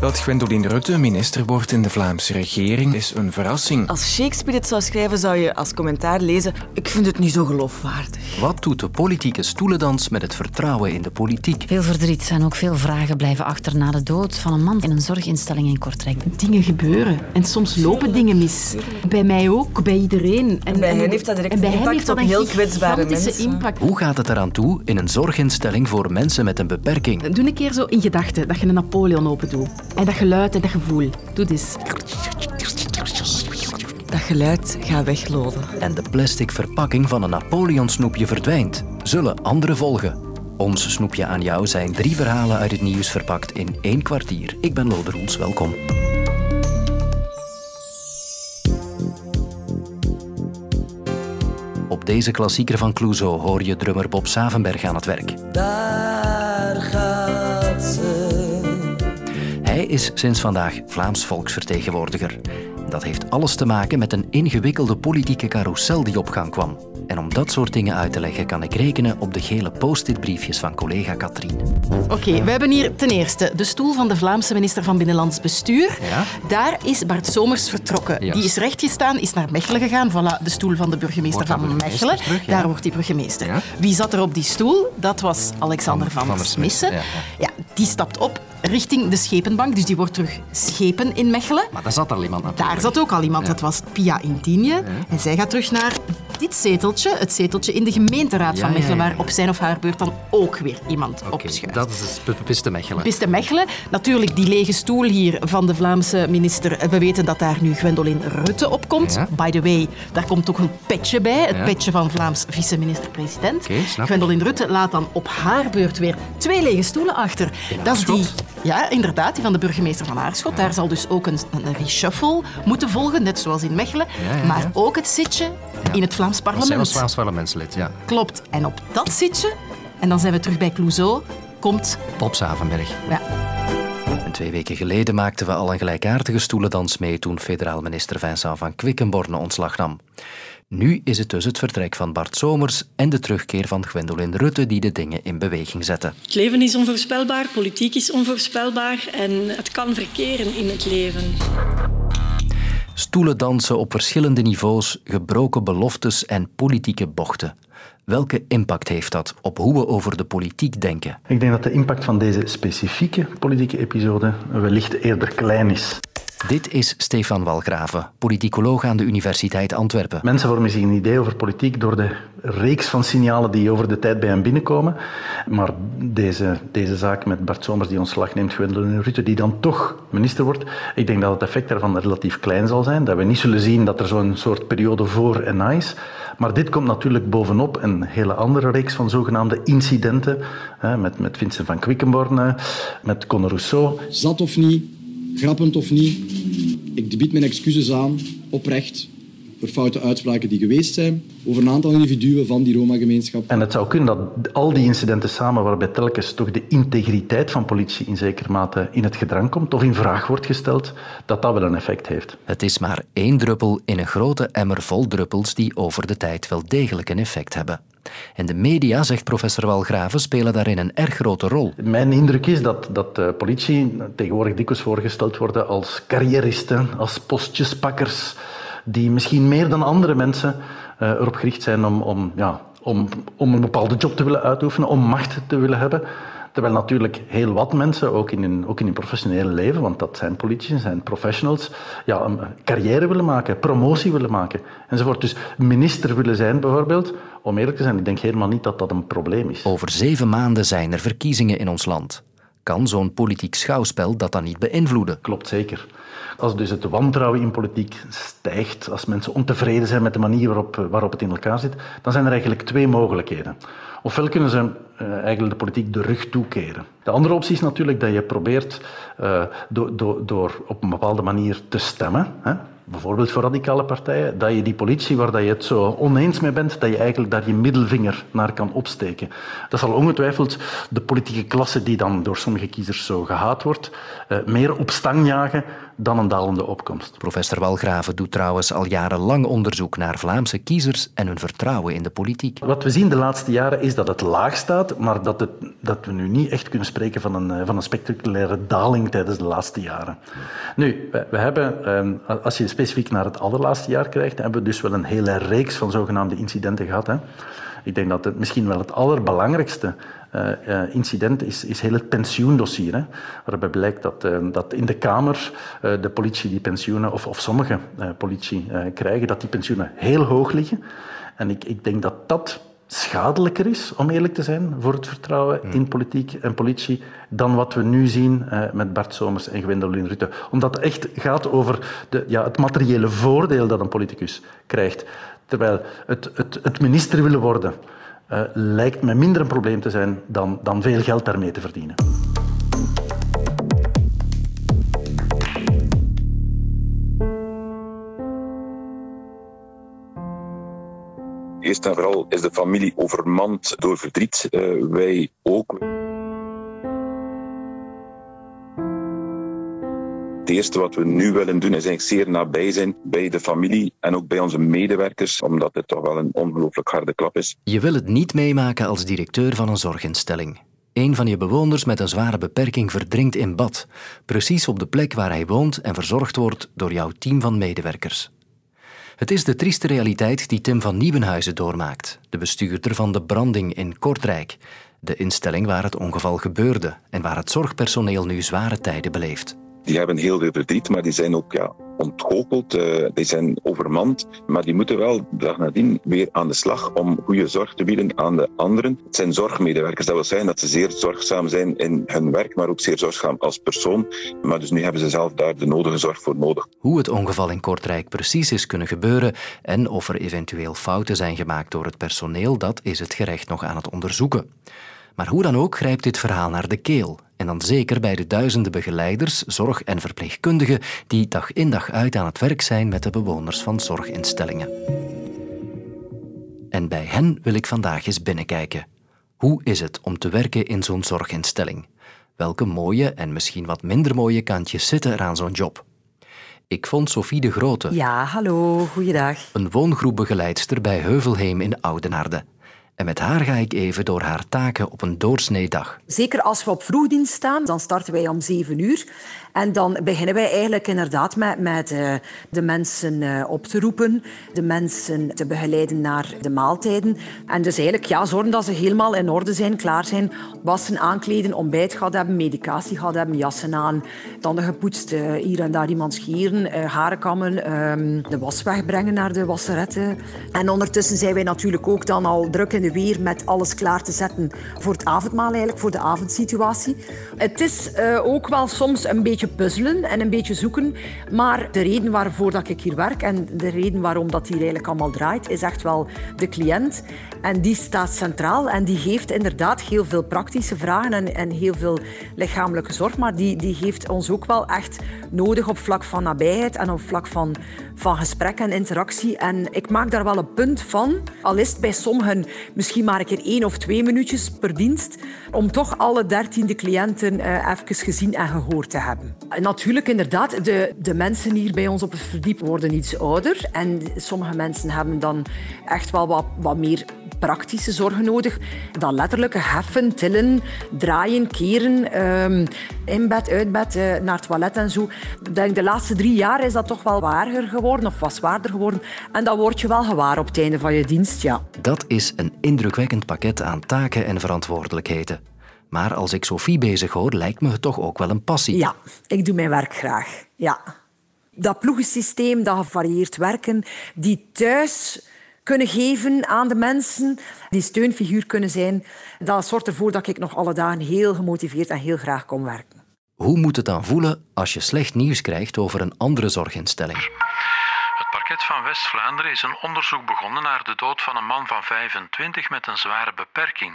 Dat Gwendoline Rutte minister wordt in de Vlaamse regering is een verrassing. Als Shakespeare dit zou schrijven, zou je als commentaar lezen: Ik vind het niet zo geloofwaardig. Wat doet de politieke stoelendans met het vertrouwen in de politiek? Veel verdriet en ook veel vragen blijven achter na de dood van een man in een zorginstelling in Kortrijk. Dingen gebeuren en soms lopen dingen mis. Bij mij ook, bij iedereen. En bij hen heeft dat direct een impact op heel kwetsbare mensen. Impact. Hoe gaat het eraan toe in een zorginstelling voor mensen met een beperking? Doe een keer zo in gedachten dat je een Napoleon open doet. En dat geluid en dat gevoel. Doe dit. Dat geluid gaat wegloden. En de plastic verpakking van een Napoleon snoepje verdwijnt. Zullen anderen volgen? Ons snoepje aan jou zijn drie verhalen uit het nieuws verpakt in één kwartier. Ik ben Lode Roels, welkom. Op deze klassieker van Clouseau hoor je drummer Bob Savenberg aan het werk. Daar Hij is sinds vandaag Vlaams volksvertegenwoordiger. Dat heeft alles te maken met een ingewikkelde politieke carousel die op gang kwam. En om dat soort dingen uit te leggen kan ik rekenen op de gele post-it briefjes van collega Katrien. Oké, we hebben hier ten eerste de stoel van de Vlaamse minister van Binnenlands Bestuur. Ja? Daar is Bart Somers vertrokken. Yes. Die is rechtgestaan, is naar Mechelen gegaan. Voilà, de stoel van de burgemeester van burgemeester Mechelen. terug, ja. Daar wordt hij burgemeester. Ja. Wie zat er op die stoel? Dat was Alexander Van- van, der Smissen, Ja, die stapt op richting de Schepenbank. Dus die wordt terug schepen in Mechelen. Maar daar zat al iemand natuurlijk. Daar zat ook al iemand, Ja. dat was Pia Intigne. En zij gaat terug naar dit zeteltje, het zeteltje in de gemeenteraad Ja, van Mechelen, waar op zijn of haar beurt dan ook weer iemand Oké, opschuift. dat is het Piste Mechelen. Piste Mechelen. Natuurlijk die lege stoel hier van de Vlaamse minister. We weten dat daar nu Gwendoline Rutte op komt. By the way, daar komt ook een petje bij. Het petje van Vlaams vice-minister-president. Gwendoline Rutte laat dan op haar beurt weer twee lege stoelen achter. Dat is die? Ja, inderdaad, die van de burgemeester van Aarschot. Daar zal dus ook een, een reshuffle moeten volgen, net zoals in Mechelen. Maar ook het zitje in het Vlaams parlement. zijn als Vlaams parlementslid, ja. Klopt. En op dat zitje, en dan zijn we terug bij Clouseau, komt... Bob Savenberg. Ja, En twee weken geleden maakten we al een gelijkaardige stoelendans mee toen federaal minister Vincent van Quickenborne ontslag nam. Nu is het dus het vertrek van Bart Somers en de terugkeer van Gwendoline Rutte die de dingen in beweging zetten. Het leven is onvoorspelbaar, politiek is onvoorspelbaar en het kan verkeren in het leven. Stoelendansen op verschillende niveaus, gebroken beloftes en politieke bochten. Welke impact heeft dat op hoe we over de politiek denken? Ik denk dat de impact van deze specifieke politieke episode wellicht eerder klein is. Dit is Stefan Walgraven, politicoloog aan de Universiteit Antwerpen. Mensen vormen zich een idee over politiek door de reeks van signalen die over de tijd bij hen binnenkomen. Maar deze, deze zaak met Bart Somers die ontslag neemt, Gwendoline Rutte, die dan toch minister wordt, ik denk dat het effect daarvan relatief klein zal zijn. Dat we niet zullen zien dat er zo'n soort periode voor en na is. Maar dit komt natuurlijk bovenop een hele andere reeks van zogenaamde incidenten. Hè, met, met Vincent van Quickenborne, met Conor Rousseau. Zat of niet, grappend of niet, ik bied mijn excuses aan, oprecht, voor foute uitspraken die geweest zijn over een aantal individuen van die Roma-gemeenschap. En het zou kunnen dat al die incidenten samen, waarbij telkens toch de integriteit van politie in zekere mate in het gedrang komt of in vraag wordt gesteld, dat dat wel een effect heeft. Het is maar één druppel in een grote emmer vol druppels die over de tijd wel degelijk een effect hebben. En de media, zegt professor Walgraven, spelen daarin een erg grote rol. Mijn indruk is dat, dat de politie tegenwoordig dikwijls voorgesteld worden als carrieristen, als postjespakkers, die misschien meer dan andere mensen eh, erop gericht zijn om, om, ja, om, om een bepaalde job te willen uitoefenen, om macht te willen hebben. Terwijl natuurlijk heel wat mensen, ook in hun, ook in hun professionele leven, want dat zijn politici, zijn professionals, ja, een carrière willen maken, promotie willen maken enzovoort. Dus minister willen zijn bijvoorbeeld, om eerlijk te zijn, ik denk helemaal niet dat dat een probleem is. Over zeven maanden zijn er verkiezingen in ons land. Kan zo'n politiek schouwspel dat dan niet beïnvloeden? Klopt zeker. Als dus het wantrouwen in politiek stijgt, als mensen ontevreden zijn met de manier waarop, waarop het in elkaar zit, dan zijn er eigenlijk twee mogelijkheden. Ofwel kunnen ze uh, eigenlijk de politiek de rug toekeren. De andere optie is natuurlijk dat je probeert uh, door, door, door op een bepaalde manier te stemmen, hè, bijvoorbeeld voor radicale partijen, dat je die politie waar je het zo oneens mee bent, dat je eigenlijk daar je middelvinger naar kan opsteken. Dat zal ongetwijfeld de politieke klasse die dan door sommige kiezers zo gehaat wordt, eh, meer op stang jagen dan een dalende opkomst. Professor Walgraven doet trouwens al jarenlang onderzoek naar Vlaamse kiezers en hun vertrouwen in de politiek. Wat we zien de laatste jaren is dat het laag staat, maar dat, het, dat we nu niet echt kunnen spreken van een, eh, van een spectaculaire daling tijdens de laatste jaren. Nu, we, we hebben, ehm, als je specifiek naar het allerlaatste jaar krijgt, hebben we dus wel een hele reeks van zogenaamde incidenten gehad. Hè. Ik denk dat het misschien wel het allerbelangrijkste incident is, is heel het pensioendossier. Hè, waarbij blijkt dat, uh, dat in de Kamer de politie die pensioenen, of, of sommige politie krijgen, dat die pensioenen heel hoog liggen. En ik, ik denk dat dat schadelijker is, om eerlijk te zijn, voor het vertrouwen in politiek en politie, dan wat we nu zien met Bart Somers en Gwendoline Rutte. Omdat het echt gaat over de, ja, het materiële voordeel dat een politicus krijgt. Terwijl het, het, het minister willen worden, uh, lijkt me minder een probleem te zijn dan, dan veel geld daarmee te verdienen. Eerst en vooral is de familie overmand door verdriet. Uh, wij ook. Eerste wat we nu willen doen is eigenlijk zeer nabij zijn bij de familie en ook bij onze medewerkers, omdat het toch wel een ongelooflijk harde klap is. Je wil het niet meemaken als directeur van een zorginstelling. Een van je bewoners met een zware beperking verdrinkt in bad, precies op de plek waar hij woont en verzorgd wordt door jouw team van medewerkers. Het is de trieste realiteit die Tim van Nieuwenhuizen doormaakt, de bestuurder van de branding in Kortrijk, de instelling waar het ongeval gebeurde en waar het zorgpersoneel nu zware tijden beleeft die hebben heel veel verdriet, maar die zijn ook ja, ontgoocheld, uh, die zijn overmand. Maar die moeten wel de dag nadien weer aan de slag om goede zorg te bieden aan de anderen. Het zijn zorgmedewerkers, dat wil zeggen dat ze zeer zorgzaam zijn in hun werk, maar ook zeer zorgzaam als persoon. Maar dus nu hebben ze zelf daar de nodige zorg voor nodig. Hoe het ongeval in Kortrijk precies is kunnen gebeuren en of er eventueel fouten zijn gemaakt door het personeel, dat is het gerecht nog aan het onderzoeken. Maar hoe dan ook grijpt dit verhaal naar de keel. En dan zeker bij de duizenden begeleiders, zorg- en verpleegkundigen die dag in dag uit aan het werk zijn met de bewoners van zorginstellingen. En bij hen wil ik vandaag eens binnenkijken. Hoe is het om te werken in zo'n zorginstelling? Welke mooie en misschien wat minder mooie kantjes zitten er aan zo'n job? Ik vond Sophie de Grote. Ja, hallo, goeiedag. Een woongroepbegeleidster bij Heuvelheem in Oudenaarde. En met haar ga ik even door haar taken op een doorsneedag. Zeker als we op vroegdienst staan, dan starten wij om zeven uur. En dan beginnen wij eigenlijk inderdaad met, met uh, de mensen uh, op te roepen, de mensen te begeleiden naar de maaltijden. En dus eigenlijk ja, zorgen dat ze helemaal in orde zijn, klaar zijn. Wassen, aankleden, ontbijt gehad hebben, medicatie gehad hebben, jassen aan, tanden gepoetst, uh, hier en daar iemand scheren, haren kammen, de was wegbrengen naar de wasseretten. En ondertussen zijn wij natuurlijk ook dan al druk in de weer met alles klaar te zetten voor het avondmaal eigenlijk, voor de avondsituatie. Het is ook wel soms een beetje puzzelen en een beetje zoeken. Maar de reden waarvoor dat ik hier werk en de reden waarom dat hier eigenlijk allemaal draait, is echt wel de cliënt. En die staat centraal en die heeft inderdaad heel veel praktische vragen en, en heel veel lichamelijke zorg. Maar die, die heeft ons ook wel echt nodig op vlak van nabijheid en op vlak van, van gesprek en interactie. En ik maak daar wel een punt van, al is het bij sommigen misschien maar een keer één of twee minuutjes per dienst, om toch alle dertiende cliënten uh, even gezien en gehoord te hebben. Natuurlijk, inderdaad, de, de mensen hier bij ons op het verdiep worden iets ouder. En sommige mensen hebben dan echt wel wat, wat meer praktische zorgen nodig. Dan letterlijke heffen, tillen, draaien, keren, um, in bed, uit bed, uh, naar het toilet en zo. Denk de laatste drie jaar is dat toch wel waarger geworden of was zwaarder geworden. En dat word je wel gewaar op het einde van je dienst, ja. Dat is een indrukwekkend pakket aan taken en verantwoordelijkheden. Maar als ik Sophie bezig hoor, lijkt me het toch ook wel een passie. Ja, ik doe mijn werk graag. Ja. Dat ploegensysteem, dat gevarieerd werken, die thuis kunnen geven aan de mensen, die steunfiguur kunnen zijn, dat zorgt ervoor dat ik nog alle dagen heel gemotiveerd en heel graag kom werken. Hoe moet het dan voelen als je slecht nieuws krijgt over een andere zorginstelling? Van West-Vlaanderen is een onderzoek begonnen naar de dood van een man van 25 met een zware beperking.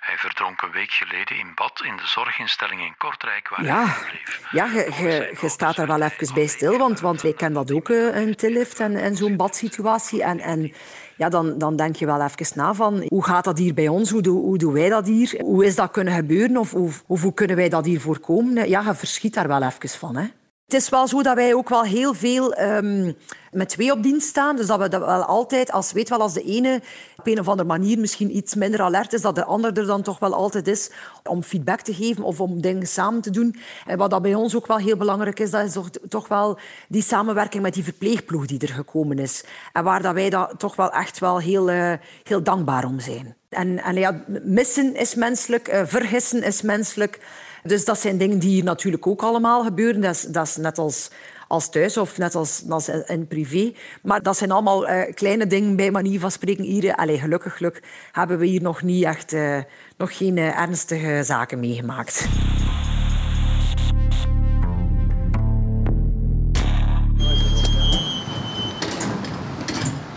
Hij verdronk een week geleden in bad in de zorginstelling in Kortrijk waar Ja, hij verbleef. ja je, je, je staat er wel even bij stil, want, want wij kennen dat ook eh, in Tillift en, en zo'n badsituatie. En, en ja, dan, dan denk je wel even na van hoe gaat dat hier bij ons? Hoe, doen- hoe doen wij dat hier? Hoe is dat kunnen gebeuren? Of, of, of hoe kunnen wij dat hier voorkomen? Ja, je verschiet daar wel even van. Hè? Het is wel zo dat wij ook wel heel veel ehm, met twee op dienst staan. Dus dat we dat wel altijd, als, weet wel, als de ene op een of andere manier misschien iets minder alert is, dat de ander er dan toch wel altijd is om feedback te geven of om dingen samen te doen. En wat dat bij ons ook wel heel belangrijk is, dat is toch, wel die samenwerking met die verpleegploeg die er gekomen is. En waar dat wij daar toch wel echt wel heel, eh, heel dankbaar om zijn. En, en ja, missen is menselijk, eh, vergissen is menselijk. Dus dat zijn dingen die hier natuurlijk ook allemaal gebeuren. Dat is, dat is net als, als thuis of net als, als in privé. Maar dat zijn allemaal eh, kleine dingen bij manier van spreken. Hier, gelukkig geluk, hebben we hier nog niet echt eh, nog geen ernstige zaken meegemaakt.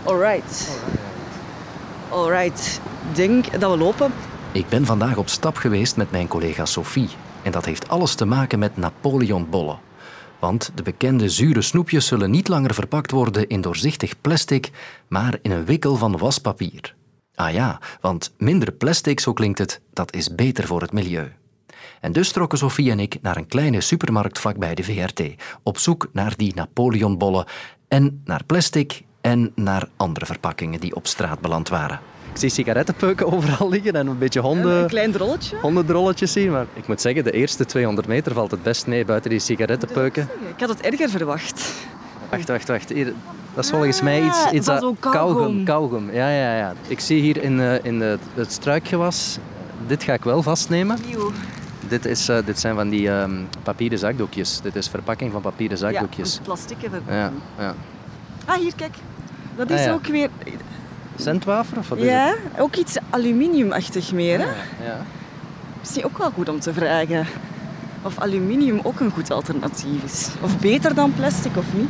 Alright. Alright. Ik denk dat we lopen. Ik ben vandaag op stap geweest met mijn collega Sophie. En dat heeft alles te maken met Napoleonbollen. Want de bekende zure snoepjes zullen niet langer verpakt worden in doorzichtig plastic, maar in een wikkel van waspapier. Ah ja, want minder plastic, zo klinkt het, dat is beter voor het milieu. En dus trokken Sophie en ik naar een kleine supermarkt vlakbij de VRT, op zoek naar die Napoleonbollen en naar plastic en naar andere verpakkingen die op straat beland waren. Ik zie sigarettenpeuken overal liggen en een beetje honden, Een klein drolletje. hondendrolletjes zien. Maar ik moet zeggen, de eerste 200 meter valt het best mee buiten die sigarettenpeuken. Ik had het erger verwacht. Wacht, wacht, wacht. Hier, dat is volgens mij iets... Ah, iets dat- kauwgom. Ja, ja, ja. Ik zie hier in, eh, in de, het struikgewas... Dit ga ik wel vastnemen. Dit, is, eh, dit zijn van die ehm, papieren zakdoekjes. Dit is verpakking van papieren zakdoekjes. Ja, plastieke Ja, ja. Ah, hier, kijk. Dat Ah, is ja. ook weer... Centwafer? Of wat is Ja, het? ook iets aluminiumachtig meer. Hè? Ja. Misschien ook wel goed om te vragen. Of aluminium ook een goed alternatief is. Of beter dan plastic, of niet?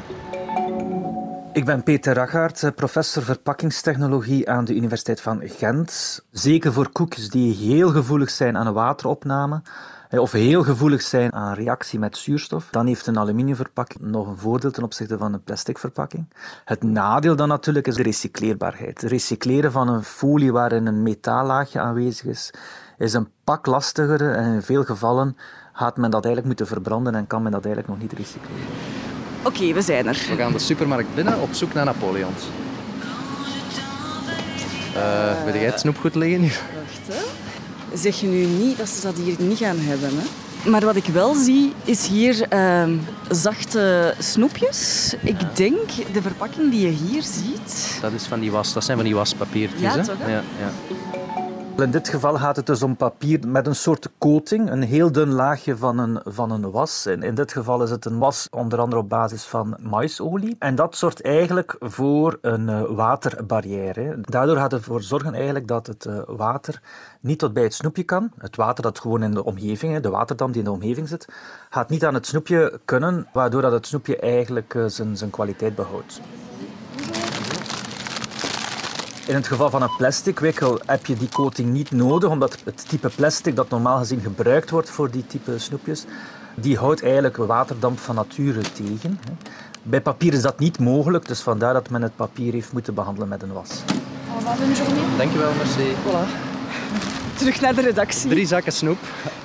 Ik ben Peter Rachaert, eh, professor verpakkingstechnologie aan de Universiteit van Gent. Zeker voor koekjes die heel gevoelig zijn aan een wateropname of heel gevoelig zijn aan reactie met zuurstof, dan heeft een aluminiumverpakking nog een voordeel ten opzichte van een plastic verpakking. Het nadeel dan natuurlijk is de recycleerbaarheid. Het recycleren van een folie waarin een metallaagje aanwezig is, is een pak lastiger en in veel gevallen gaat men dat eigenlijk moeten verbranden en kan men dat eigenlijk nog niet recycleren. Oké, we zijn er. We gaan de supermarkt binnen op zoek naar Napoleons. Eh weet jij het snoepgoed liggen hier? Zeg je nu niet dat ze dat hier niet gaan hebben, hè? Maar wat ik wel zie, is hier ehm, zachte snoepjes. Ik denk de verpakking die je hier ziet. Dat, is van die was, dat zijn van die waspapiertjes. Ja, hè? toch, hè? Ja, ja. In dit geval gaat het dus om papier met een soort coating, een heel dun laagje van een, van een was. In, in dit geval is het een was onder andere op basis van maisolie. En dat zorgt eigenlijk voor een eh, waterbarrière. Daardoor gaat het ervoor zorgen eigenlijk dat het eh, water niet tot bij het snoepje kan. Het water dat gewoon in de omgeving, de waterdam die in de omgeving zit, gaat niet aan het snoepje kunnen, waardoor dat het snoepje eigenlijk eh, zijn, zijn kwaliteit behoudt. In het geval van een plastic wikkel heb je die coating niet nodig, omdat het type plastic dat normaal gezien gebruikt wordt voor die type snoepjes, die houdt eigenlijk waterdamp van nature tegen. hè. Bij papier is dat niet mogelijk, dus vandaar dat men het papier heeft moeten behandelen met een was. Dankjewel, merci. Voilà. Terug naar de redactie. Drie zakken snoep.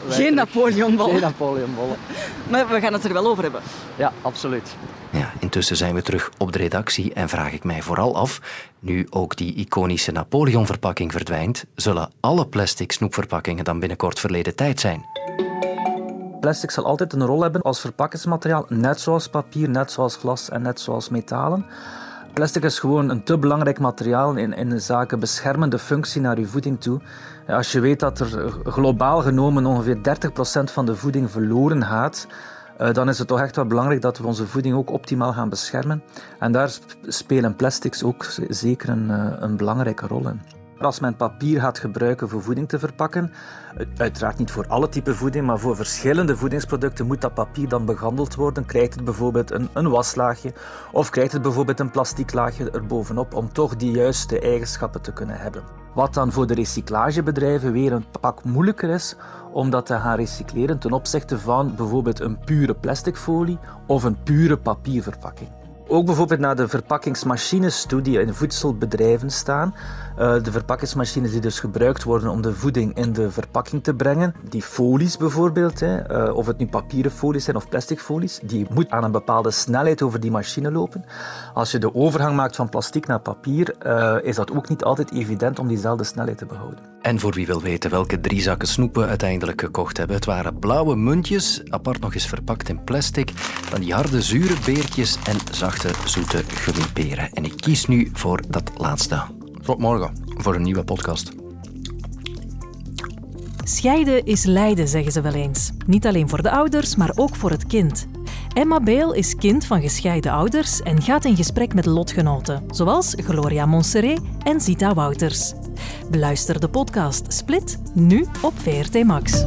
Wij Geen. Napoleonbollen. Geen Napoleonbollen. Maar we gaan het er wel over hebben. Ja, absoluut. Ja, intussen zijn we terug op de redactie en vraag ik mij vooral af, nu ook die iconische Napoleon-verpakking verdwijnt, zullen alle plastic snoepverpakkingen dan binnenkort verleden tijd zijn? Plastic zal altijd een rol hebben als verpakkingsmateriaal, net zoals papier, net zoals glas en net zoals metalen. Plastic is gewoon een te belangrijk materiaal in, in de zaken beschermende functie naar je voeding toe. Als je weet dat er globaal genomen ongeveer 30% van de voeding verloren gaat, eh, dan is het toch echt wel belangrijk dat we onze voeding ook optimaal gaan beschermen. En daar sp- spelen plastics ook zeker een, eh, een belangrijke rol in. Als men papier gaat gebruiken voor voeding te verpakken, uiteraard niet voor alle typen voeding, maar voor verschillende voedingsproducten moet dat papier dan behandeld worden. Krijgt het bijvoorbeeld een, een waslaagje of krijgt het bijvoorbeeld een plastic laagje erbovenop om toch die juiste eigenschappen te kunnen hebben. Wat dan voor de recyclagebedrijven weer een pak moeilijker is om dat te gaan recycleren ten opzichte van bijvoorbeeld een pure plasticfolie of een pure papierverpakking. Ook bijvoorbeeld naar de verpakkingsmachines toe die in voedselbedrijven staan. Uh, de verpakkingsmachines die dus gebruikt worden om de voeding in de verpakking te brengen. Die folies bijvoorbeeld, uh, of het nu papieren folies zijn of plastic folies, die moet aan een bepaalde snelheid over die machine lopen. Als je de overgang maakt van plastic naar papier, uh, is dat ook niet altijd evident om diezelfde snelheid te behouden. En voor wie wil weten welke drie zakken snoepen uiteindelijk gekocht hebben. Het waren blauwe muntjes, apart nog eens verpakt in plastic, van die harde zure beertjes en zachte zoete gummiperen. En ik kies nu voor dat laatste. Tot morgen voor een nieuwe podcast. Scheiden is lijden, zeggen ze wel eens. Niet alleen voor de ouders, maar ook voor het kind. Emma Beel is kind van gescheiden ouders en gaat in gesprek met lotgenoten, zoals Gloria Montserrat en Zita Wouters. Beluister de podcast Split nu op VRT Max.